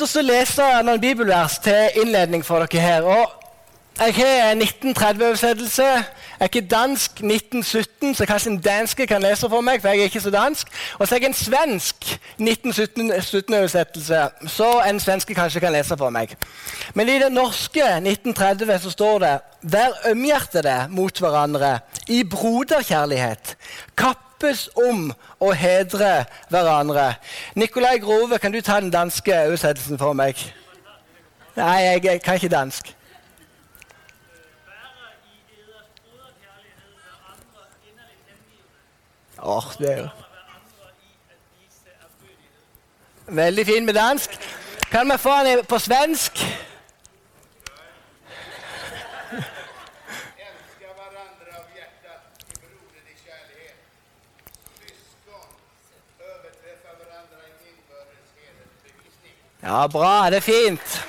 lyst til å lese noen bibelvers til innledning for dere her. Og jeg har 1930-oversettelse. Jeg er ikke dansk 1917, så kanskje en danske kan lese for meg. for jeg er ikke så dansk. Og så er jeg en svensk 1917-oversettelse, så en svenske kanskje kan lese for meg. Men i det norske 1930 så står det Vær ømhjertede mot hverandre i broderkjærlighet. Kappes om å hedre hverandre. Nikolai Grove, kan du ta den danske oversettelsen for meg? Nei, jeg, kan ikke dansk. Åh, det er Veldig fin med dansk. Kan vi få den på svensk? Ja, bra. Det er fint.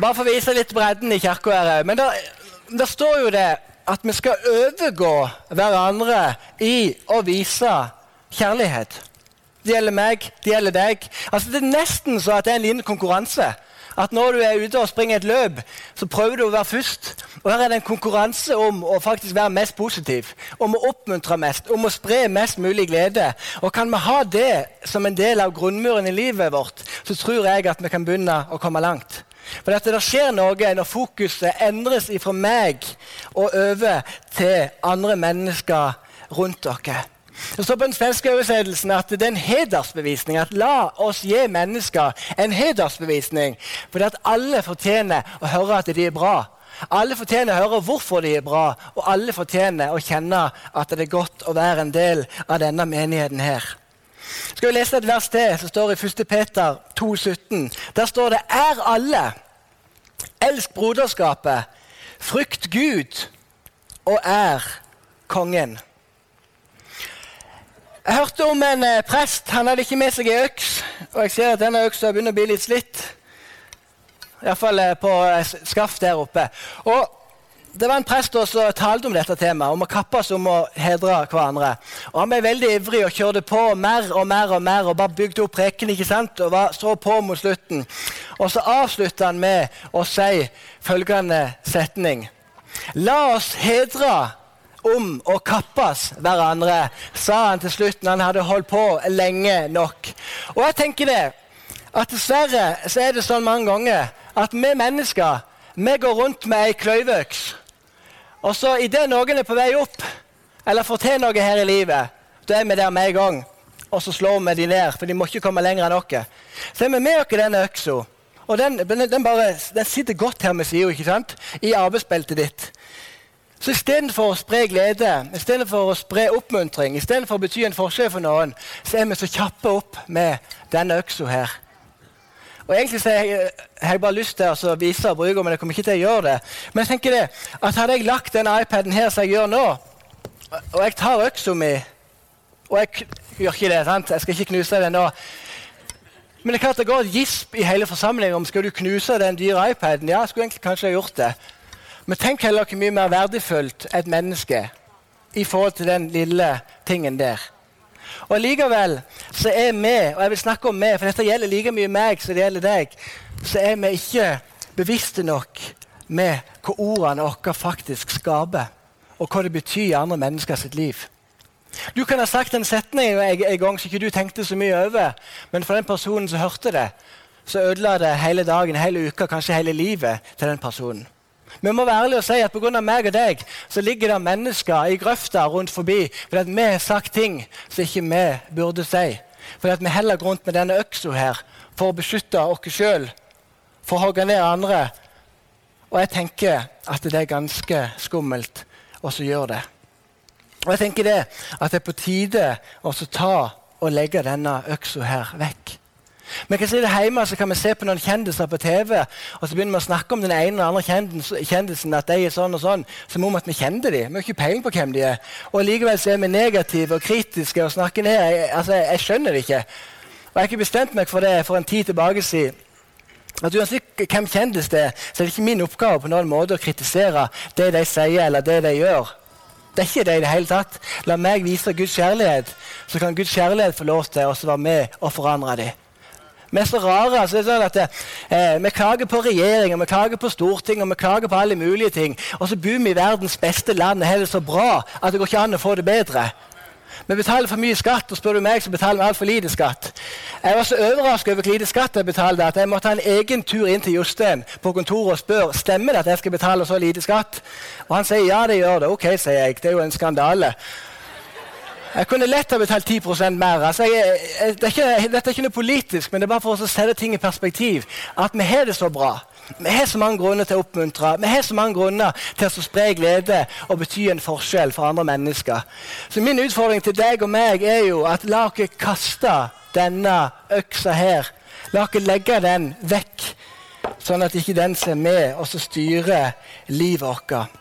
Bare for å vise litt bredden i kirka her. Men der står jo det at vi skal overgå hverandre i å vise kjærlighet. Det gjelder meg, det gjelder deg. Altså Det er nesten så at det er en liten konkurranse. At når du er ute og springer et løp, så prøver du å være først. Og her er det en konkurranse om å faktisk være mest positiv. Om å oppmuntre mest, om å spre mest mulig glede. Og kan vi ha det som en del av grunnmuren i livet vårt, så tror jeg at vi kan begynne å komme langt. For dette, det skjer noe når fokuset endres fra meg og over til andre mennesker rundt dere. Det står på den svenske oversettelsen at det er en hedersbevisning. At la oss gi mennesker en hedersbevisning. Fordi at alle fortjener å høre at de er bra. Alle fortjener å høre hvorfor de er bra, og alle fortjener å kjenne at det er godt å være en del av denne menigheten her. Skal vi lese et vers til som står i 1. Peter 2,17. Der står det Er alle. Elsk broderskapet. Frykt Gud og er kongen. Jeg hørte om en eh, prest. Han hadde ikke med seg ei øks. Og jeg ser at denne øksa begynner å bli litt slitt. Iallfall eh, på eh, skaft der oppe. Og det var en prest som talte om dette temaet, om å kappes om å hedre hverandre. Og Han ble veldig ivrig og kjørte på mer og mer og mer og bare bygde opp preken ikke sant? og var, så på mot slutten. Og så avslutta han med å si følgende setning. La oss hedre om å kappes hverandre, sa han til slutt når han hadde holdt på lenge nok. Og jeg tenker det, at dessverre så er det sånn mange ganger at vi mennesker vi går rundt med ei kløyveøks. Og så idet noen er på vei opp, eller får til noe her i livet, da er vi der med en gang. Og så slår vi dem ned, for de må ikke komme lenger enn oss. Så er vi med oss denne øksa. Og den, den, bare, den sitter godt her med sida, i arbeidsbeltet ditt. Så istedenfor å spre glede, istedenfor å spre oppmuntring, istedenfor å bety en forskjell for noen, så er vi så kjappe opp med denne øksa her. Og Egentlig så har jeg, jeg bare lyst til å vise og bruke, men jeg kommer ikke til å gjøre det. Men jeg tenker det, at hadde jeg lagt den iPaden her som jeg gjør nå, og jeg tar øksa mi Og jeg gjør ikke det, sant? jeg skal ikke knuse den nå. Men det er klart det går et gisp i hele forsamlingen om skal du knuse den dyre iPaden. Ja, jeg skulle egentlig kanskje ha gjort det. Men tenk heller hvor mye mer verdifullt et menneske i forhold til den lille tingen der. Og Likevel så er vi, og jeg vil snakke om vi, for dette gjelder like mye meg som det gjelder deg, så er vi ikke bevisste nok med hva ordene våre faktisk skaper, og hva det betyr i andre mennesker sitt liv. Du kan ha sagt en setning en, en gang som ikke du tenkte så mye over, men for den personen som hørte det, så ødela det hele dagen, hele uka, kanskje hele livet til den personen. Vi må være ærlige og si at pga. meg og deg så ligger det mennesker i grøfta rundt forbi fordi vi har sagt ting som ikke vi burde si. Fordi vi heller går rundt med denne øksa her for å beskytte oss sjøl, for å hogge ned andre. Og jeg tenker at det er ganske skummelt å gjøre det. Og jeg tenker det at det er på tide å ta og legge denne øksa her vekk. Vi kan sitte hjemme så kan vi se på noen kjendiser på TV, og så begynner vi å snakke om den ene og andre kjendisen, at de er sånn og sånn, som om at vi kjenner dem. Vi har ikke peiling på hvem de er. Og likevel så er vi negative og kritiske og snakker ned. Jeg, altså, jeg skjønner det ikke. Og jeg har ikke bestemt meg for det for en tid tilbake siden. At Uansett hvem kjendis det er, så er det ikke min oppgave på noen måte å kritisere det de sier eller det de gjør. Det er ikke det i det hele tatt. La meg vise Guds kjærlighet, så kan Guds kjærlighet få lov til å være med og forandre dem. Vi er så rare. altså det er sånn at eh, Vi klager på regjeringen, vi klager på Stortinget vi klager på alle mulige ting. Og så bor vi i verdens beste land og har det så bra at det går ikke an å få det bedre. Vi betaler for mye skatt, og spør du meg, så betaler vi altfor lite skatt. Jeg var så overrasket over hvor lite skatt jeg betalte at jeg måtte ha en egen tur inn til Jostein på kontoret og spørre stemmer det at jeg skal betale så lite skatt. Og han sier ja, det gjør det. Ok, sier jeg. Det er jo en skandale. Jeg kunne lett ha betalt 10% mer. Altså, jeg, det er ikke, dette er ikke noe politisk, men det er bare for å sette ting i perspektiv. At vi har det så bra. Vi har så mange grunner til å oppmuntre, vi har så mange grunner til å spre glede og bety en forskjell for andre mennesker. Så min utfordring til deg og meg er jo at la oss kaste denne øksa her. La oss legge den vekk, sånn at ikke den ser med og styrer livet vårt.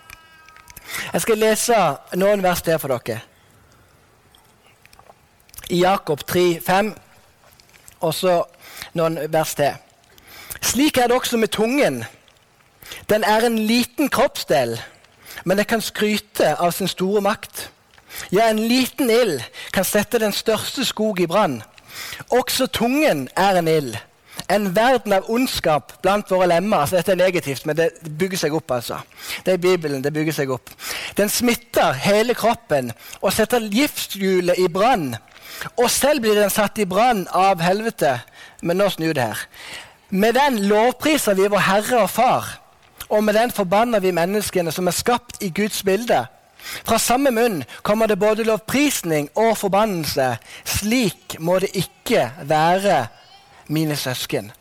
Jeg skal lese noen vers til for dere. I Jakob 3, 5, og så noen vers til. Slik er det også med tungen. Den er en liten kroppsdel, men den kan skryte av sin store makt. Ja, en liten ild kan sette den største skog i brann. Også tungen er en ild. En verden av ondskap blant våre lemmer. altså Dette er negativt, men det bygger seg opp. altså. Det er Bibelen. det bygger seg opp. Den smitter hele kroppen og setter giftshjulet i brann. Og selv blir den satt i brann av helvete. Men nå snur det her. Med den lovpriser vi vår Herre og Far, og med den forbanner vi menneskene som er skapt i Guds bilde. Fra samme munn kommer det både lovprisning og forbannelse. Slik må det ikke være, mine søsken.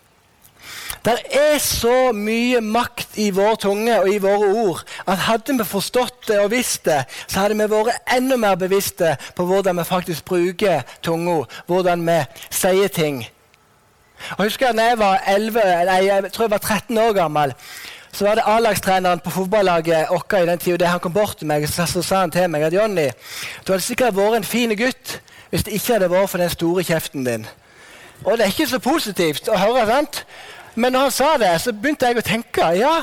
Det er så mye makt i vår tunge og i våre ord at hadde vi forstått det og visst det, så hadde vi vært enda mer bevisste på hvordan vi faktisk bruker tunga, hvordan vi sier ting. Og jeg husker da jeg var 11, nei, jeg tror jeg var 13 år gammel, så var det A-lagstreneren på fotballaget vårt i den tida. Han kom bort til meg så, så sa han til meg at Jonny, du hadde sikkert vært en fin gutt hvis det ikke hadde vært for den store kjeften din. Og det er ikke så positivt å høre, sant? Men når han sa det, så begynte jeg å tenke ja,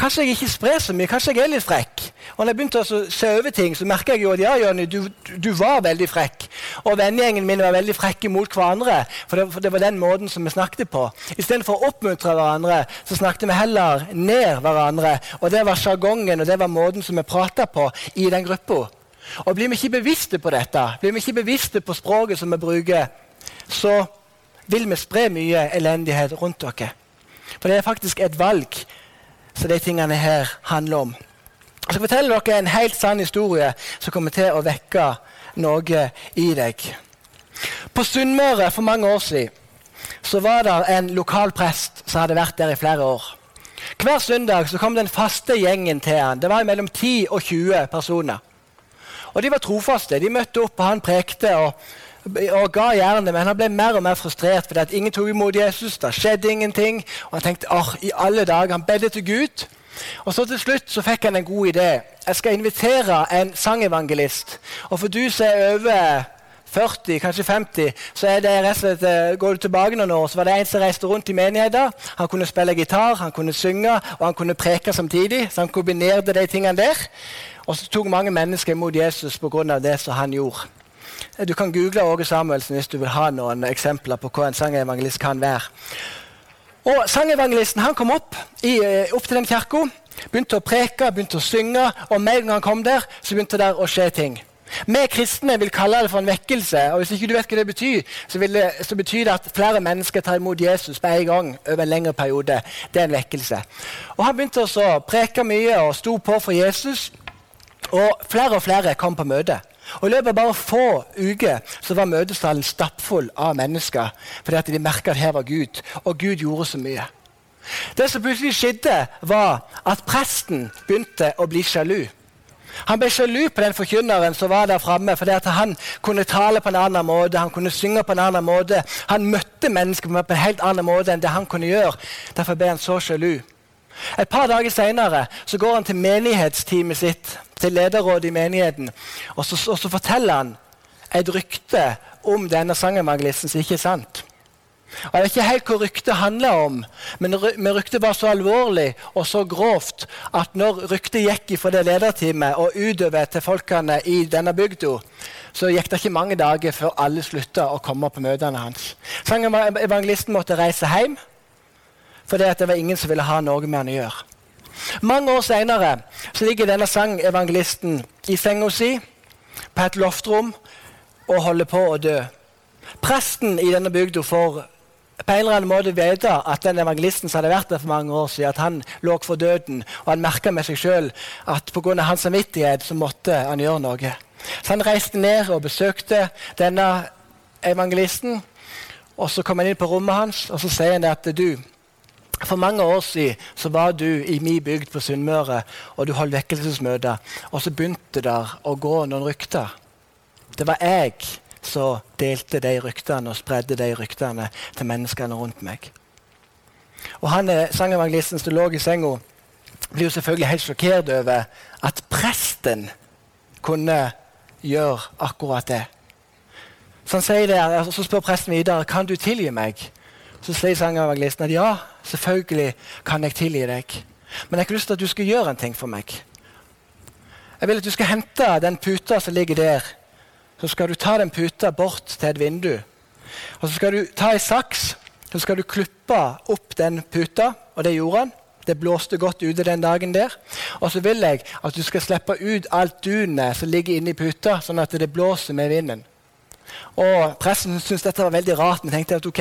Kanskje jeg ikke sprer så mye, kanskje jeg er litt frekk. Og når jeg begynte å se over ting, så merka jeg jo at ja, Jonny, du, du, var veldig frekk. Og vennegjengen min var veldig frekke mot hverandre. For det, for det var den måten som vi snakket på. Istedenfor å oppmuntre hverandre, så snakket vi heller ned hverandre. Og det var sjargongen, og det var måten som vi prata på i den gruppa. Og blir vi ikke bevisste på dette, blir vi ikke bevisste på språket som vi bruker, så vil vi spre mye elendighet rundt dere. For det er faktisk et valg som de tingene her handler om. Jeg skal fortelle dere en helt sann historie som kommer til å vekke noe i deg. På Sunnmøre for mange år siden så var det en lokal prest som hadde vært der i flere år. Hver søndag så kom den faste gjengen til han. Det var mellom 10 og 20 personer. Og De var trofaste. De møtte opp, og han prekte. og og ga gjerne, men han ble mer og mer frustrert fordi at ingen tok imot Jesus. Det skjedde ingenting. Og han tenkte oh, i alle dager, han bedde til Gud. Og så til slutt så fikk han en god idé. Jeg skal invitere en sangevangelist. Og for du som er over 40, kanskje 50, så er det rett og slett, eh, går du tilbake noen år, så var det en som reiste rundt i menigheten. Han kunne spille gitar, han kunne synge og han kunne preke samtidig. Så han kombinerte de tingene der. Og så tok mange mennesker imot Jesus pga. det som han gjorde. Du kan google Åge Samuelsen hvis du vil ha noen eksempler på hva en sangevangelist kan være. Og Sangevangelisten han kom opp, i, eh, opp til den kirka, begynte å preke, begynte å synge. Og med en gang han kom der, så begynte det å skje ting. Vi kristne vil kalle det for en vekkelse. og Hvis ikke du vet hva det betyr, så, det, så betyr det at flere mennesker tar imot Jesus på en gang over en lengre periode. Det er en vekkelse. Og Han begynte å preke mye og sto på for Jesus. Og flere og flere kom på møte. Og I løpet av bare få uker så var møtesalen stappfull av mennesker fordi at de merka at her var Gud, og Gud gjorde så mye. Det som plutselig skjedde, var at presten begynte å bli sjalu. Han ble sjalu på den forkynneren som var der framme, fordi at han kunne tale på en annen måte, han kunne synge på en annen måte. Han møtte mennesker på en helt annen måte enn det han kunne gjøre. Derfor ble han så sjalu. Et par dager seinere går han til menighetsteamet sitt, til lederrådet i menigheten, og så, og så forteller han et rykte om denne sangevangelisten som ikke er sant. Og Jeg vet ikke helt hva ryktet handla om, men, men ryktet var så alvorlig og så grovt at når ryktet gikk fra det lederteamet og utover til folkene i denne bygda, så gikk det ikke mange dager før alle slutta å komme på møtene hans. Sangevangelisten måtte reise hjem fordi det var ingen som ville ha noe med han å gjøre. Mange år seinere ligger denne sangevangelisten i senga si på et loftrom og holder på å dø. Presten i denne bygda får på en eller annen måte vite at den evangelisten som hadde vært der for mange år siden, at han lå for døden, og han merka med seg sjøl at pga. hans samvittighet så måtte han gjøre noe. Så han reiste ned og besøkte denne evangelisten. og Så kom han inn på rommet hans og så sier han at du, for mange år siden så var du i min bygd på Sunnmøre, og du holdt vekkelsesmøter. Og så begynte det å gå noen rykter. Det var jeg som delte de ryktene og spredde de ryktene til menneskene rundt meg. Og han Sangevangelisten som lå i senga, blir jo selvfølgelig helt sjokkert over at presten kunne gjøre akkurat det. Så han sier det, og så spør presten videre kan du tilgi meg. Så sier sangevangelisten at ja, selvfølgelig kan jeg tilgi deg. Men jeg har ikke lyst til at du skal gjøre en ting for meg. Jeg vil at du skal hente den puta som ligger der. Så skal du ta den puta bort til et vindu. Og så skal du ta ei saks så skal du klippe opp den puta, og det gjorde han. Det blåste godt ute den dagen der. Og så vil jeg at du skal slippe ut alt dunet som ligger inni puta, sånn at det blåser med vinden. Og Presten syntes dette var veldig rart, men tenkte at ok,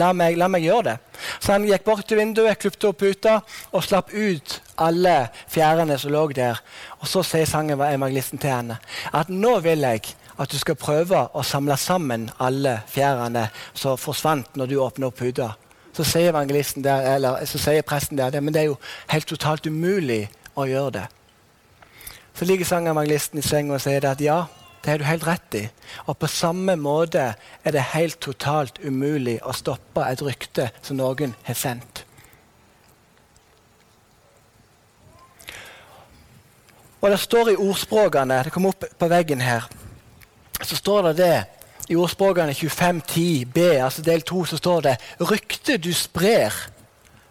la meg, la meg gjøre det. Så han gikk bort til vinduet, klipte opp puta og slapp ut alle fjærene som lå der. Og Så sier sangen evangelisten til henne at nå vil jeg at du skal prøve å samle sammen alle fjærene som forsvant når du åpner opp puta. Så sier, der, eller, så sier presten der men det er jo helt totalt umulig å gjøre det. Så ligger sangevangelisten i senga og sier at ja, det har du helt rett i. Og på samme måte er det helt totalt umulig å stoppe et rykte som noen har sendt. Og det står i ordspråkene Det kom opp på veggen her. Så står det det i ordspråkene 2510b, altså del 2, så står det Ryktet du sprer,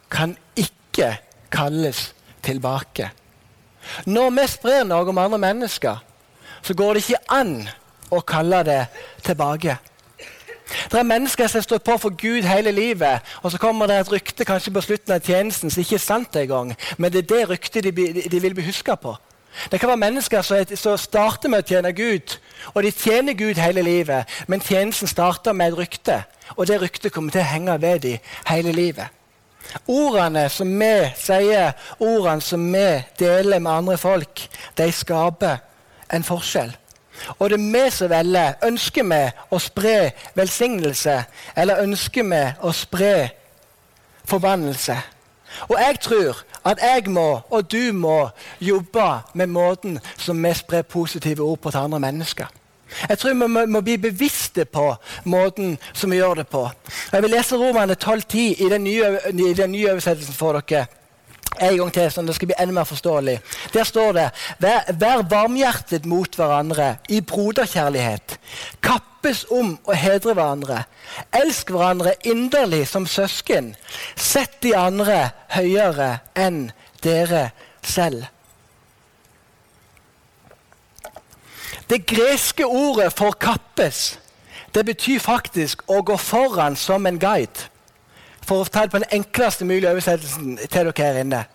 kan ikke kalles tilbake. Når vi sprer noe om andre mennesker, så går det ikke an å kalle det tilbake. Det er mennesker som står på for Gud hele livet, og så kommer det et rykte kanskje på slutten av tjenesten som ikke er sant engang, men det er det ryktet de, de vil bli huska på. Det kan være mennesker som, starter med å tjene Gud, og de tjener Gud hele livet, men tjenesten starter med et rykte, og det ryktet kommer til å henge ved dem hele livet. Ordene som vi sier, ordene som vi deler med andre folk, de skaper en forskjell. Og det er vi som velger. Ønsker vi å spre velsignelse, eller ønsker vi å spre forbannelse? Og jeg tror at jeg må, og du må, jobbe med måten som vi sprer positive ord på til andre mennesker. Jeg tror vi må, må bli bevisste på måten som vi gjør det på. Jeg vil lese Romerne 12.10 i den nye, i den nye oversettelsen for dere en gang til, sånn det skal bli enda mer forståelig. Der står det Vær, vær varmhjertet mot hverandre i broderkjærlighet. Kappes om å hedre hverandre. Elsk hverandre inderlig som søsken. Sett de andre høyere enn dere selv. Det greske ordet for 'kappes' det betyr faktisk å gå foran som en guide for å ta det på den enkleste mulige oversettelsen til dere her inne.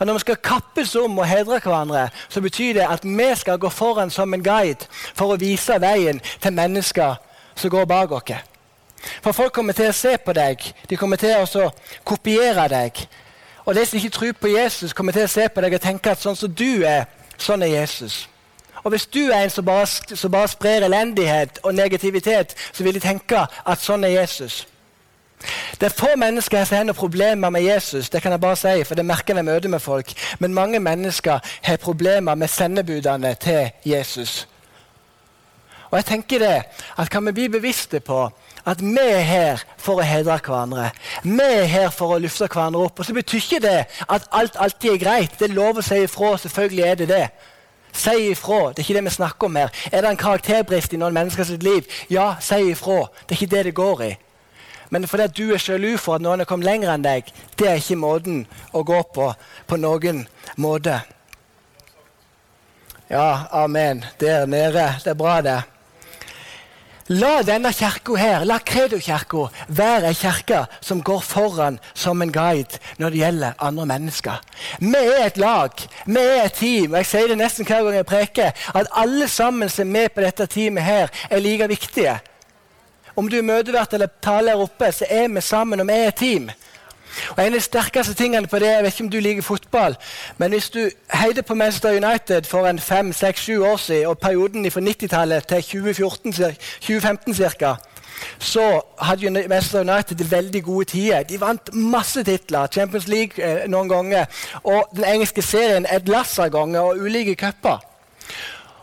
At når vi skal kappes om og hedre hverandre, så betyr det at vi skal gå foran som en guide for å vise veien til mennesker som går bak oss. For folk kommer til å se på deg, de kommer til å kopiere deg. Og de som ikke tror på Jesus, kommer til å se på deg og tenke at sånn som du er, sånn er Jesus. Og hvis du er en som bare, som bare sprer elendighet og negativitet, så vil de tenke at sånn er Jesus. Det er få mennesker som har noen problemer med Jesus, det kan jeg bare si, for det merker jeg møter med folk. Men mange mennesker har problemer med sendebudene til Jesus. Og jeg tenker det, at Kan vi bli bevisste på at vi er her for å hedre hverandre? Vi er her for å løfte hverandre opp. Og så betyr ikke det at alt alltid er greit. Det er lov å si ifra. Selvfølgelig er det det. Si ifra. Det er ikke det vi snakker om her. Er det en karakterbrist i noen menneskers liv? Ja, si ifra. Det er ikke det det går i. men fordi du er sjalu for at noen har kommet lenger enn deg, det er ikke måten å gå på på noen måte. Ja, amen. Der nede. Det er bra, det. La denne kirka her, la Kredo-kirka, være ei kirke som går foran som en guide når det gjelder andre mennesker. Vi er et lag, vi er et team. og Jeg sier det nesten hver gang jeg preker, at alle sammen som er med på dette teamet, her, er like viktige. Om du er møtevert eller taler oppe, så er vi sammen, og vi er et team. Og En av de sterkeste tingene på det, jeg vet ikke om du liker fotball, men hvis du heide på Manchester United for en fem, seks, sju år siden, og perioden fra 90-tallet til 2014, 2015 ca., så hadde Manchester United veldig gode tider. De vant masse titler, Champions League eh, noen ganger, og den engelske serien et lass av ganger, og ulike cuper.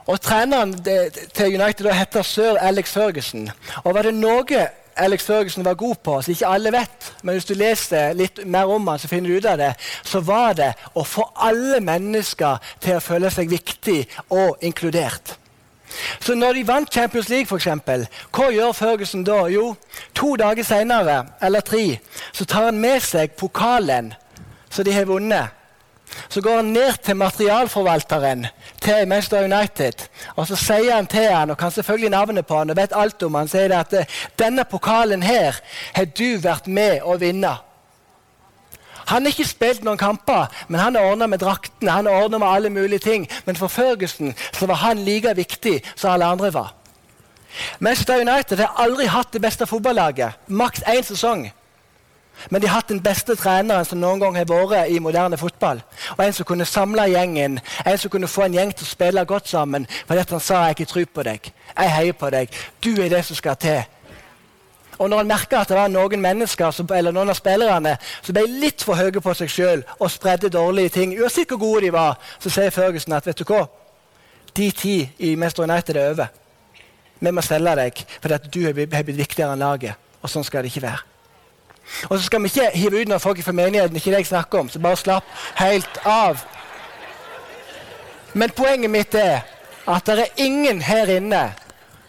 Og Treneren til United heter sir Alex Ferguson. Og var det noe Alex Ferguson var god på, som ikke alle vet, men hvis du leser litt mer om han, så finner du ut av det, så var det å få alle mennesker til å føle seg viktig og inkludert. Så når de vant Champions League, eksempel, hva gjør Ferguson da? Jo, to dager senere, eller tre, så tar han med seg pokalen som de har vunnet så går han ned til materialforvalteren til Manchester United. Og så sier han til han, og kan selvfølgelig navnet på han, og vet alt om han, sier at eh, denne pokalen her har du vært med å vinne. Han har ikke spilt noen kamper, men han har ordna med draktene han har med alle mulige ting. Men for Ferguson så var han like viktig som alle andre var. Manchester United har aldri hatt det beste fotballaget. Maks én sesong. Men de har hatt den beste treneren som noen gang har vært i moderne fotball. Og En som kunne samle gjengen, en som kunne få en gjeng til å spille godt sammen. Fordi han sa 'jeg ikke tro på deg', 'jeg heier på deg', 'du er det som skal til'. Og når han merka at det var noen mennesker eller noen av spillerne som ble litt for høye på seg sjøl og spredde dårlige ting, uansett hvor gode de var, så sier Ferguson at vet du hva? De ti i Mester United er over. Vi må selge deg fordi at du har blitt viktigere enn laget. Og sånn skal det ikke være. Og så skal vi ikke hive ut noen folk fra menigheten, ikke det jeg snakker om. Så bare slapp helt av. Men poenget mitt er at det er ingen her inne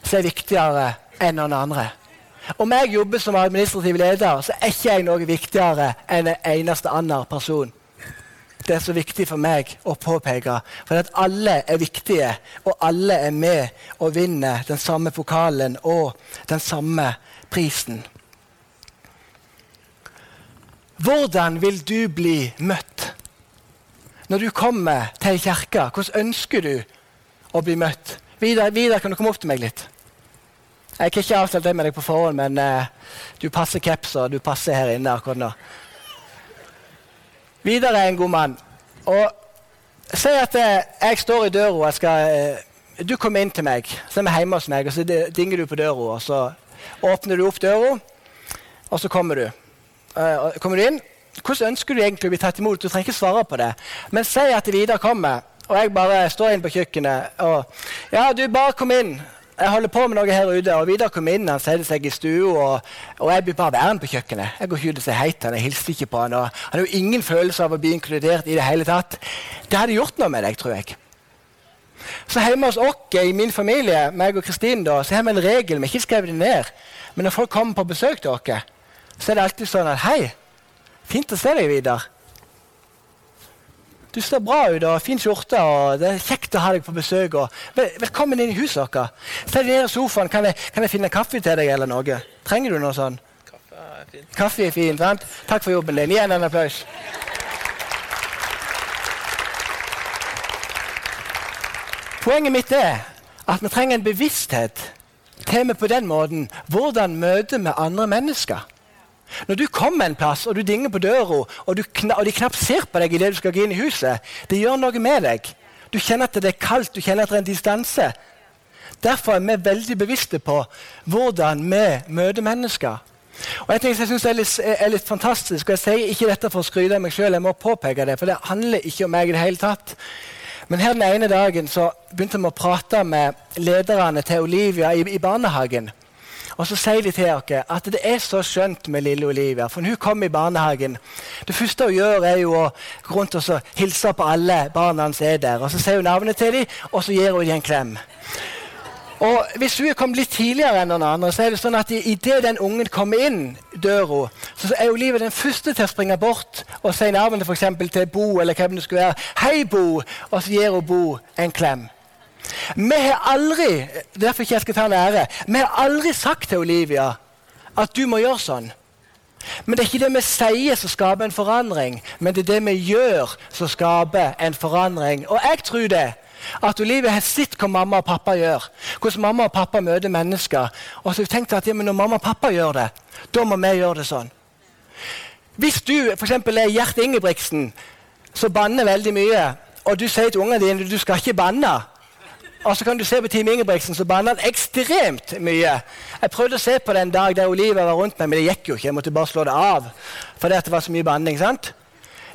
som er viktigere enn noen andre. Om jeg jobber som administrativ leder, så er ikke jeg noe viktigere enn en eneste annen person. Det er så viktig for meg å påpeke. For at alle er viktige, og alle er med og vinner den samme pokalen og den samme prisen. Hvordan vil du bli møtt når du kommer til kirka. Hvordan ønsker du å bli møtt? Vidar, Vidar, kan du komme opp til meg litt? Jeg kan ikke avtalt det med deg på forhånd, men eh, du passer caps du passer her inne akkurat nå. Vidar er en god mann. Og Si at uh, jeg står i døra og jeg skal uh, Du kommer inn til meg, så er vi hjemme hos meg, og så dinger du på døra. og Så åpner du opp døra, og så kommer du. Uh, kommer du inn? Hvordan ønsker du egentlig å bli tatt imot? Du trenger ikke svare på det. Men si at Vidar kommer, og jeg bare står inne på kjøkkenet. og Ja, du, bare kom inn. Jeg holder på med noe her ute. og Vidar kom inn, han setter seg i stua, og, og, jeg blir bare værende på kjøkkenet. Jeg går ikke ut og sier hei til han, jeg hilser ikke på han. og Han har jo ingen følelse av å bli inkludert i det hele tatt. Det hadde gjort noe med deg, tror jeg. Så hjemme hos oss i min familie, meg og Kristin, da, så har vi en regel. Vi har ikke skrevet det ned. Men når folk kommer på besøk til oss, så er det alltid sånn at 'Hei, fint å se deg, Vidar.' 'Du ser bra ut, og fin skjorte, og det er kjekt å ha deg på besøk.' 'Velkommen inn i huset vårt.' 'Se deg ned i sofaen. Kan jeg, kan jeg, finne kaffe til deg, eller noe?' Trenger du noe sånn? Kaffe er fint. Kaffe er fint, sant? Takk for jobben din. Gi henne en applaus. Poenget mitt er at vi trenger en bevissthet til vi på den måten hvordan møter vi andre mennesker. Når du kommer en plass og du dinger på døra, og, og, de knapt ser på deg idet du skal gå inn i huset, det gjør noe med deg. Du kjenner at det er kaldt, du kjenner at det er en distanse. Derfor er vi veldig bevisste på hvordan vi møter mennesker. Og Jeg tenker, jeg synes det er litt, er litt, fantastisk, og jeg sier ikke dette for å skryte av meg sjøl, jeg må påpeke det, for det handler ikke om meg i det hele tatt. Men her den ene dagen så begynte vi å prate med lederne til Olivia i, i barnehagen. Og så sier de til dere at det er så skjønt med lille Olivia. For når hun kommer i barnehagen, det første hun gjør, er jo å gå rundt og hilse på alle barna som er der. Og så sier hun navnet til dem, og så gir hun dem en klem. Og Hvis hun er kommet litt tidligere enn noen andre, så er det sånn at idet den ungen kommer inn døra, så er Olivia den første til å springe bort og si navnet til Bo. eller hvem det skulle være. 'Hei, Bo!' Og så gir hun Bo en klem. Vi har aldri derfor ikke jeg skal ta en ære, vi har aldri sagt til Olivia at du må gjøre sånn. Men det er ikke det vi sier som skaper en forandring, men det er det vi gjør som skaper en forandring. Og jeg tror det at Olivia har sett hva mamma og pappa gjør. Hvordan mamma og pappa møter mennesker. Og så har hun tenkt at ja, når mamma og pappa gjør det, da må vi gjøre det sånn. Hvis du f.eks. er Gjert Ingebrigtsen, som banner veldig mye, og du sier til ungene dine du skal ikke banne og så kan du se på Team Ingebrigtsen, så banner han ekstremt mye. Jeg prøvde å se på den dag der Olivia var rundt meg, men det gikk jo ikke. Jeg måtte bare slå det av. Fordi det var så mye banning. sant?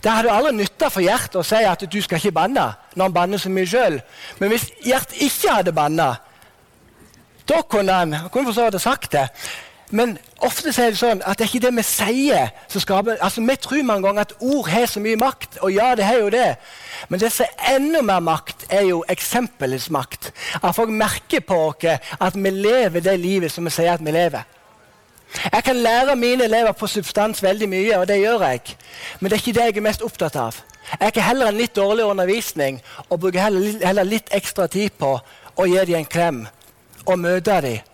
Det hadde aldri nytta for Gjert å si at du skal ikke banne når han banner så mye sjøl. Men hvis Gjert ikke hadde banna, da kunne han kunne for så vidt sagt det. Men ofte er det sånn at det er ikke det vi sier som skaper altså Vi tror mange ganger at ord har så mye makt, og ja, det har jo det. Men det som er enda mer makt, er jo eksempelets makt. At folk merker på oss at vi lever det livet som vi sier at vi lever. Jeg kan lære mine elever på substans veldig mye, og det gjør jeg. Men det er ikke det jeg er mest opptatt av. Jeg er heller en litt dårlig undervisning og bruker heller, heller litt ekstra tid på å gi dem en klem og møte dem.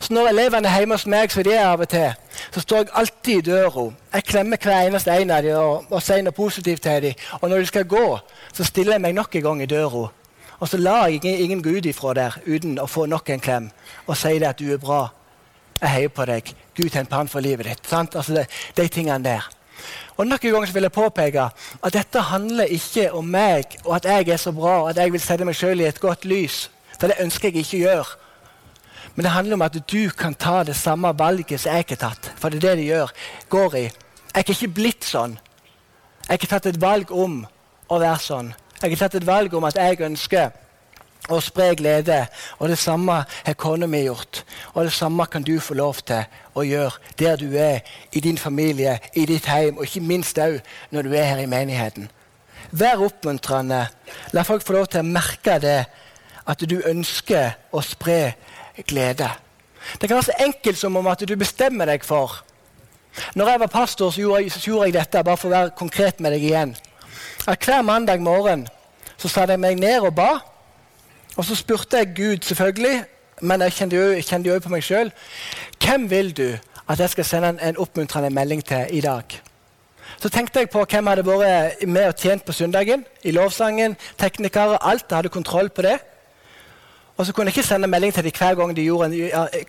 Så når elevene er hjemme hos meg, så de er av og til, så står jeg alltid i døra. Jeg klemmer hver eneste en av dem og, og sier noe positivt til dem. Og når de skal gå, så stiller jeg meg nok en gang i døra. Og så lar jeg ingen, ingen gå ifra der uten å få nok en klem og sier at du er bra. Jeg heier på deg. Gud tenker en plan for livet ditt. Altså det, de tingene der. Og Nok en gang vil jeg påpeke at dette handler ikke om meg og at jeg er så bra og at jeg vil sette meg sjøl i et godt lys. For det ønsker jeg ikke å gjøre. Men det handler om at du kan ta det samme valget som jeg har tatt. For det er det de gjør, går i. Jeg er ikke blitt sånn. Jeg har tatt et valg om å være sånn. Jeg har tatt et valg om at jeg ønsker å spre glede. Og det samme har kona mi gjort. Og det samme kan du få lov til å gjøre der du er, i din familie, i ditt hjem, og ikke minst òg når du er her i menigheten. Vær oppmuntrende. La folk få lov til å merke det, at du ønsker å spre glede. Det kan være så enkelt som om at du bestemmer deg for Når jeg var pastor, så gjorde jeg, så gjorde jeg dette, bare for å være konkret med deg igjen. At Hver mandag morgen så satte jeg meg ned og ba. Og så spurte jeg Gud, selvfølgelig, men jeg kjente jo, på meg sjøl. Hvem vil du at jeg skal sende en, en, oppmuntrende melding til i dag? Så tenkte jeg på hvem hadde vært med og tjent på søndagen. I lovsangen, teknikere, alt. Jeg hadde kontroll på det. Og så kunne jeg ikke sende melding til dem hver gang de gjorde,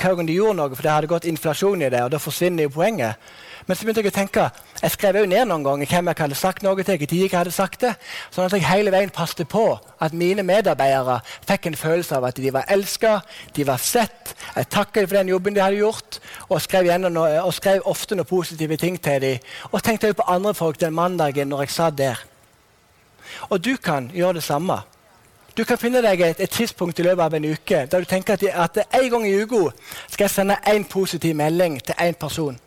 hver gang de gjorde noe, for det hadde gått inflasjon i det, og da forsvinner jo poenget. Men så begynte jeg å tenke, jeg skrev jo ned noen ganger hvem jeg hadde sagt noe til. Tid jeg hadde sagt det, sånn at jeg hele veien passet på at mine medarbeidere fikk en følelse av at de var elska, de var sett. Jeg takket for den jobben de hadde gjort, og skrev, noe, og skrev ofte noen positive ting til dem. Og tenkte også på andre folk den mandagen når jeg satt der. Og du kan gjøre det samme. Du kan finne deg et, et, tidspunkt i løpet av en uke der du tenker at, at en gang i uka skal jeg sende én positiv melding til én person.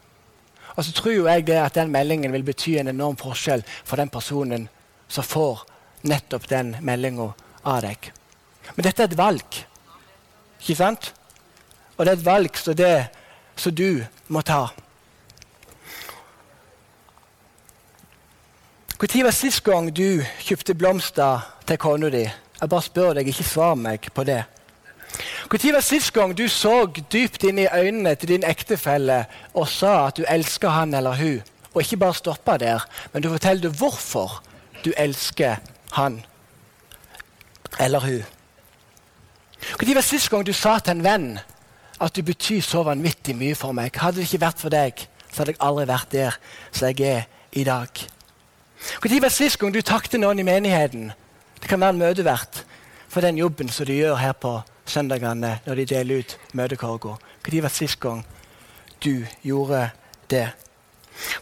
Og så tror jo jeg det at den meldingen vil bety en enorm forskjell for den personen som får nettopp den meldinga av deg. Men dette er et valg. Ikke sant? Og det er et valg som det som du må ta. Når var sist gang du kjøpte blomster til kona di? Jeg bare spør deg, ikke svar meg på det. Når var sist gang du så dypt inn i øynene til din ektefelle og sa at du elsker han eller hun, og ikke bare stoppa der, men du forteller hvorfor du elsker han eller hun? Når var sist gang du sa til en venn at du betyr så vanvittig mye for meg? Hadde det ikke vært for deg, så hadde jeg aldri vært der som jeg er i dag. Når var sist gang du takket noen i menigheten? Det kan være en møtevert for den jobben som de gjør her på søndagene når de deler ut møtekorga? Når var sist gang du gjorde det?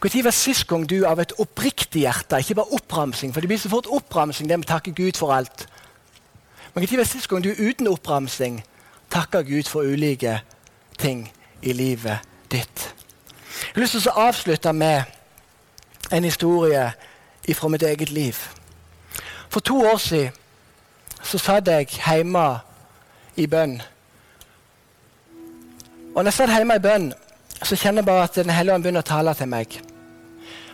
Når var sist gang du av et oppriktig hjerte, ikke bare oppramsing, for det blir så fort oppramsing, med å takke Gud for alt. Men når var sist gang du uten oppramsing takker Gud for ulike ting i livet ditt? Jeg har lyst til å avslutte med en historie fra mitt eget liv. For to år siden så satt jeg hjemme i bønn. Og når jeg satt hjemme i bønn, så kjenner jeg bare at Den hellige ånd begynner å tale til meg.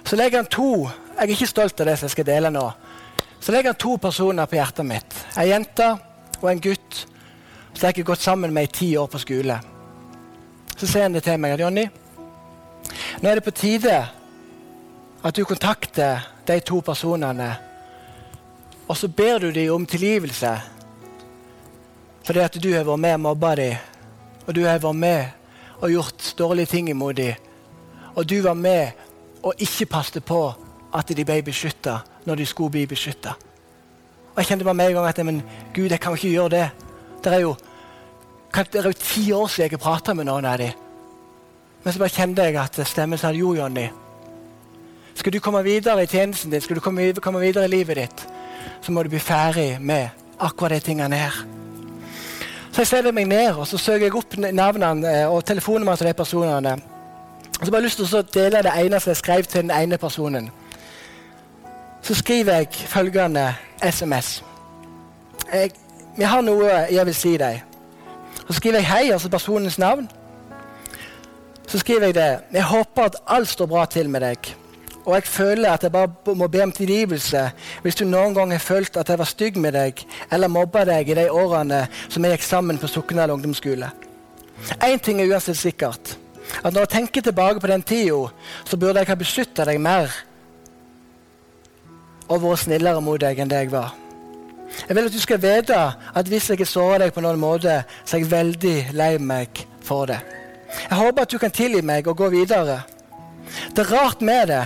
Så legger han to Jeg er ikke stolt av det som jeg skal dele nå. Så legger han to personer på hjertet mitt. Ei jente og en gutt som jeg har gått sammen med i ti år på skole. Så sier han det til meg Jonny, nå er det på tide at du kontakter de to personene, og så ber du dem om tilgivelse fordi at du har vært med og mobba dem, og du har vært med og gjort dårlige ting imot dem, og du var med og ikke passet på at de ble beskytta når de skulle bli beskytta. Og jeg kjente bare med en gang at men Gud, jeg kan jo ikke gjøre det. Det er jo, det er jo ti år siden jeg har prata med noen av dem. Men så bare kjente jeg at stemmen sa jo, Jonny. Skal du komme videre i tjenesten din, skal du komme videre i livet ditt, så må du bli ferdig med akkurat de tingene her. Så jeg setter meg ned og så søker jeg opp navnene eh, og telefonnummeret til de personene. Og så bare lyst til å dele det ene som jeg skrev til den ene personen. Så skriver jeg følgende SMS. Jeg, jeg har noe jeg vil si deg. Så skriver jeg hei, altså personens navn. Så skriver jeg det. Jeg håper at alt står bra til med deg. Og jeg føler at jeg bare må be om tilgivelse hvis du noen gang har følt at jeg var stygg med deg eller mobba deg i de årene som jeg gikk sammen på Sokndal ungdomsskole. Én ting er uansett sikkert. At når jeg tenker tilbake på den tida, så burde jeg ha beskytta deg mer og vært snillere mot deg enn det jeg var. Jeg vil at du skal vite at hvis jeg har såra deg på noen måte, så er jeg veldig lei meg for det. Jeg håper at du kan tilgi meg og gå videre. Det er rart med det,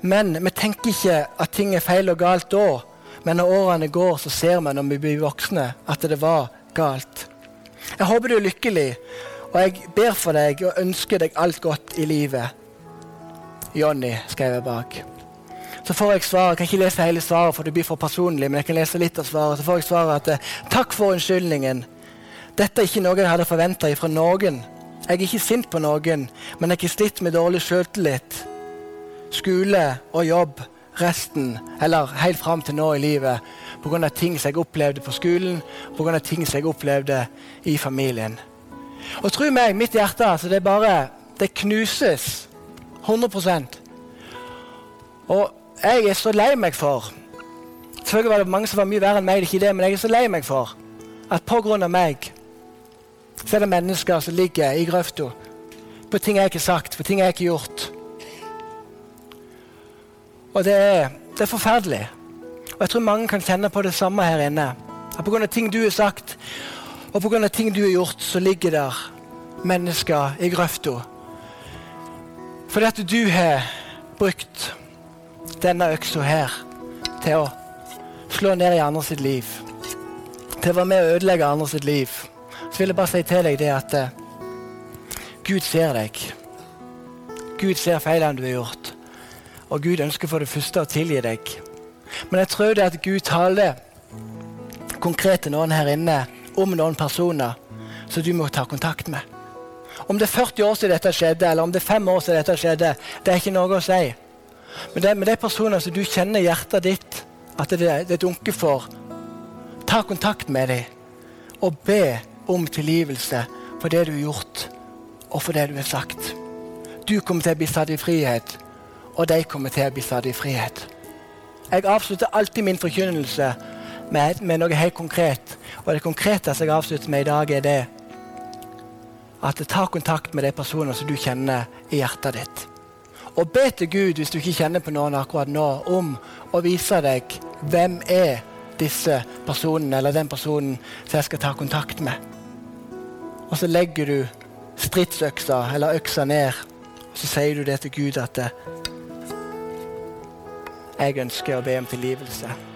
men vi tenker ikke at ting er feil og galt da. Men når årene går, så ser vi når vi blir voksne, at det var galt. Jeg håper du er lykkelig, og jeg ber for deg og ønsker deg alt godt i livet. Jonny, skrev jeg bak. Så får jeg svar. Jeg kan ikke lese hele svaret, for det blir for personlig, men jeg kan lese litt av svaret. Så får jeg svaret at eh, takk for unnskyldningen. Dette er ikke noe jeg hadde forventa fra noen. Jeg er ikke sint på noen, men jeg har slitt med dårlig selvtillit skole og jobb resten, eller helt fram til nå i livet, pga. ting som jeg opplevde på skolen, pga. ting som jeg opplevde i familien. Og tro meg, mitt hjerte altså, det bare Det knuses 100% Og jeg er så lei meg for Selvfølgelig var det mange som var mye verre enn meg, det er ikke det, men jeg er så lei meg for at pga. meg så er det mennesker som ligger i grøfta på ting jeg ikke har sagt, på ting jeg ikke har gjort. Og det er, det er, forferdelig. Og jeg tror mange kan kjenne på det samme her inne. At Pga. ting du har sagt, og pga. ting du har gjort, så ligger der mennesker i grøfta. Fordi at du har brukt denne øksa her til å slå ned i andre sitt liv. Til å være med å ødelegge andre sitt liv. Så vil jeg bare si til deg det at uh, Gud ser deg. Gud ser feilene du har gjort. Og Gud ønsker for det første å tilgi deg. Men jeg tror det at Gud taler konkret til noen her inne om noen personer som du må ta kontakt med. Om det er 40 år siden dette skjedde, eller om det er 5 år siden dette skjedde, det er ikke noe å si. Men det, med de personer som du kjenner i hjertet ditt at det, det dunker for, ta kontakt med dem og be om tilgivelse for det du har gjort, og for det du har sagt. Du kommer til å bli satt i frihet og de kommer til å bli satt i frihet. Jeg avslutter alltid min forkynnelse med, med, noe helt konkret. Og det konkrete som jeg avslutter med i dag, er det at ta kontakt med de personene som du kjenner i hjertet ditt. Og be til Gud hvis du ikke kjenner på noen akkurat nå, om å vise deg hvem er disse personene eller den personen som jeg skal ta kontakt med. Og så legger du stridsøksa eller øksa ned, og så sier du det til Gud at jeg ønsker å be om tilgivelse.